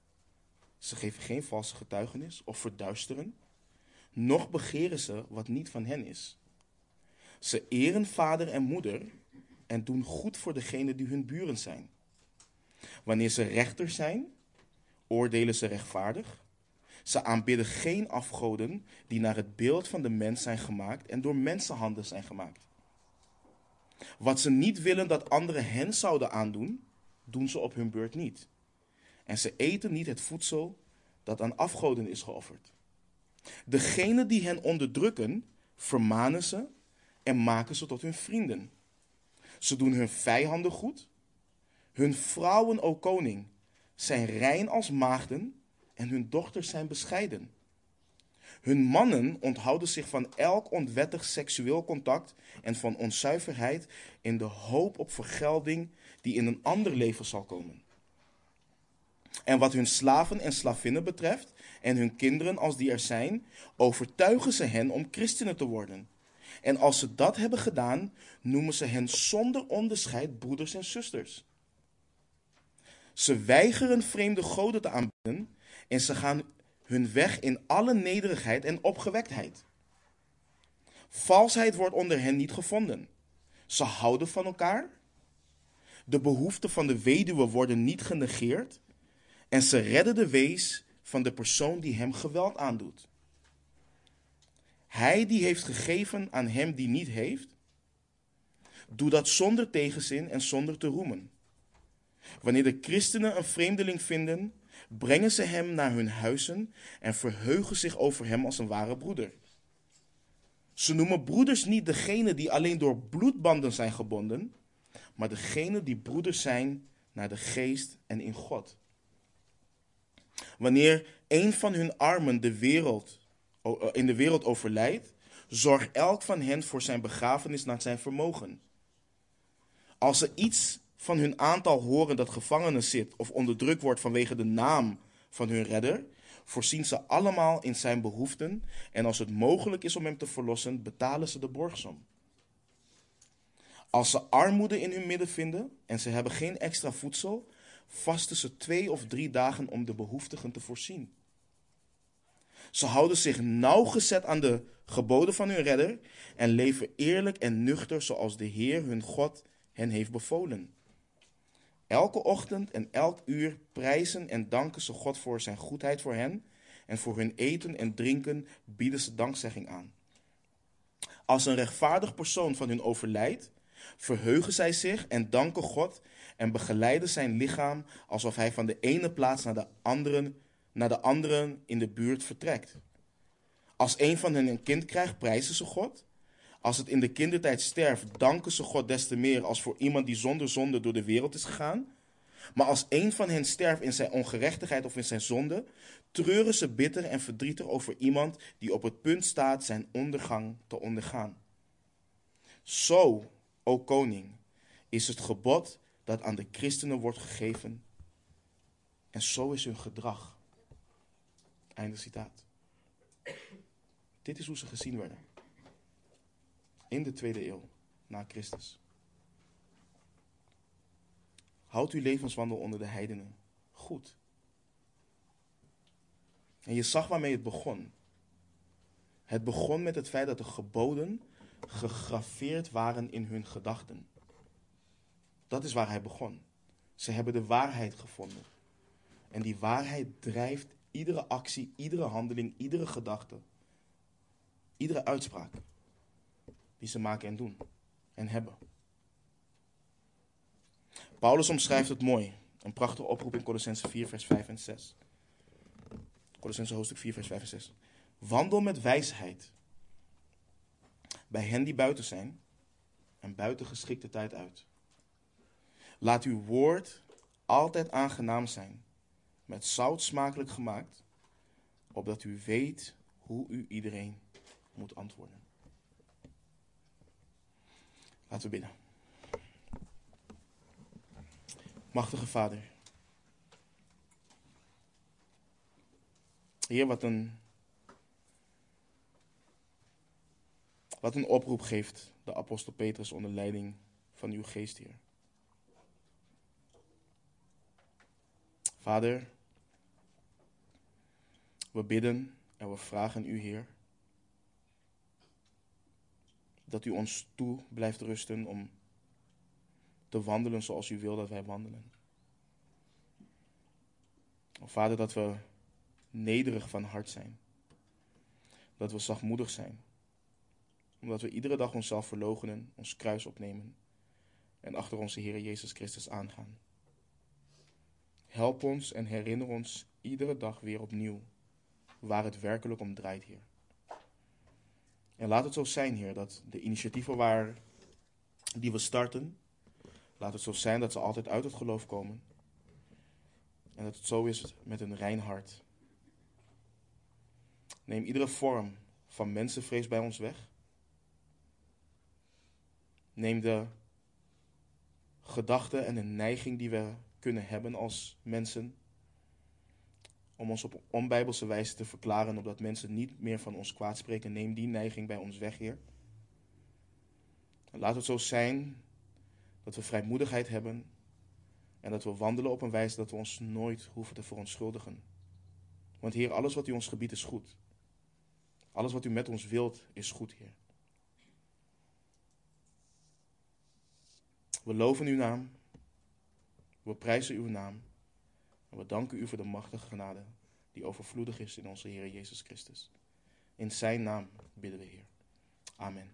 Ze geven geen valse getuigenis of verduisteren. Noch begeren ze wat niet van hen is. Ze eren vader en moeder en doen goed voor degenen die hun buren zijn. Wanneer ze rechters zijn, oordelen ze rechtvaardig ze aanbidden geen afgoden die naar het beeld van de mens zijn gemaakt en door mensenhanden zijn gemaakt. Wat ze niet willen dat anderen hen zouden aandoen, doen ze op hun beurt niet. En ze eten niet het voedsel dat aan afgoden is geofferd. Degene die hen onderdrukken, vermanen ze en maken ze tot hun vrienden. Ze doen hun vijanden goed. Hun vrouwen, o koning, zijn rein als maagden en hun dochters zijn bescheiden. Hun mannen onthouden zich van elk onwettig seksueel contact en van onzuiverheid in de hoop op vergelding die in een ander leven zal komen. En wat hun slaven en slavinnen betreft, en hun kinderen als die er zijn, overtuigen ze hen om christenen te worden. En als ze dat hebben gedaan, noemen ze hen zonder onderscheid broeders en zusters. Ze weigeren vreemde goden te aanbieden en ze gaan hun weg in alle nederigheid en opgewektheid. Valsheid wordt onder hen niet gevonden. Ze houden van elkaar. De behoeften van de weduwe worden niet genegeerd. En ze redden de wees van de persoon die hem geweld aandoet. Hij die heeft gegeven aan hem die niet heeft, doe dat zonder tegenzin en zonder te roemen. Wanneer de christenen een vreemdeling vinden brengen ze hem naar hun huizen en verheugen zich over hem als een ware broeder. Ze noemen broeders niet degene die alleen door bloedbanden zijn gebonden, maar degene die broeders zijn naar de geest en in God. Wanneer een van hun armen de wereld, eh, in de wereld overlijdt, zorgt elk van hen voor zijn begrafenis naar zijn vermogen. Als ze iets van hun aantal horen dat gevangenen zit of onderdrukt wordt vanwege de naam van hun redder, voorzien ze allemaal in zijn behoeften en als het mogelijk is om hem te verlossen, betalen ze de borgsom. Als ze armoede in hun midden vinden en ze hebben geen extra voedsel, vasten ze twee of drie dagen om de behoeftigen te voorzien. Ze houden zich nauwgezet aan de geboden van hun redder en leven eerlijk en nuchter zoals de Heer hun God hen heeft bevolen. Elke ochtend en elk uur prijzen en danken ze God voor zijn goedheid voor hen. En voor hun eten en drinken bieden ze dankzegging aan. Als een rechtvaardig persoon van hun overlijdt, verheugen zij zich en danken God en begeleiden zijn lichaam alsof hij van de ene plaats naar de andere, naar de andere in de buurt vertrekt. Als een van hen een kind krijgt, prijzen ze God. Als het in de kindertijd sterft, danken ze God des te meer als voor iemand die zonder zonde door de wereld is gegaan. Maar als een van hen sterft in zijn ongerechtigheid of in zijn zonde, treuren ze bitter en verdrietig over iemand die op het punt staat zijn ondergang te ondergaan. Zo, o koning, is het gebod dat aan de christenen wordt gegeven. En zo is hun gedrag. Einde citaat. Dit is hoe ze gezien werden. In de tweede eeuw na Christus. Houd uw levenswandel onder de heidenen goed. En je zag waarmee het begon. Het begon met het feit dat de geboden gegraveerd waren in hun gedachten. Dat is waar hij begon. Ze hebben de waarheid gevonden. En die waarheid drijft iedere actie, iedere handeling, iedere gedachte, iedere uitspraak die ze maken en doen en hebben. Paulus omschrijft het mooi. Een prachtige oproep in Colossense 4, vers 5 en 6. Colossense hoofdstuk 4, vers 5 en 6. Wandel met wijsheid bij hen die buiten zijn en buiten geschikte tijd uit. Laat uw woord altijd aangenaam zijn, met zout smakelijk gemaakt, opdat u weet hoe u iedereen moet antwoorden. Laten we bidden. Machtige Vader. Heer, wat een, wat een oproep geeft de apostel Petrus onder leiding van uw geest, Heer. Vader, we bidden en we vragen u, Heer, dat u ons toe blijft rusten om te wandelen zoals u wil dat wij wandelen. Vader, dat we nederig van hart zijn. Dat we zachtmoedig zijn. Omdat we iedere dag onszelf verloochenen, ons kruis opnemen en achter onze Heer Jezus Christus aangaan. Help ons en herinner ons iedere dag weer opnieuw waar het werkelijk om draait, Heer. En laat het zo zijn, Heer, dat de initiatieven waar, die we starten, laat het zo zijn dat ze altijd uit het geloof komen. En dat het zo is met een rein hart. Neem iedere vorm van mensenvrees bij ons weg. Neem de gedachten en de neiging die we kunnen hebben als mensen. Om ons op onbijbelse wijze te verklaren, opdat mensen niet meer van ons kwaad spreken. Neem die neiging bij ons weg, Heer. laat het zo zijn dat we vrijmoedigheid hebben en dat we wandelen op een wijze dat we ons nooit hoeven te verontschuldigen. Want Heer, alles wat u ons gebiedt is goed. Alles wat u met ons wilt is goed, Heer. We loven uw naam. We prijzen uw naam. We danken u voor de machtige genade die overvloedig is in onze Heer Jezus Christus. In zijn naam bidden we, Heer. Amen.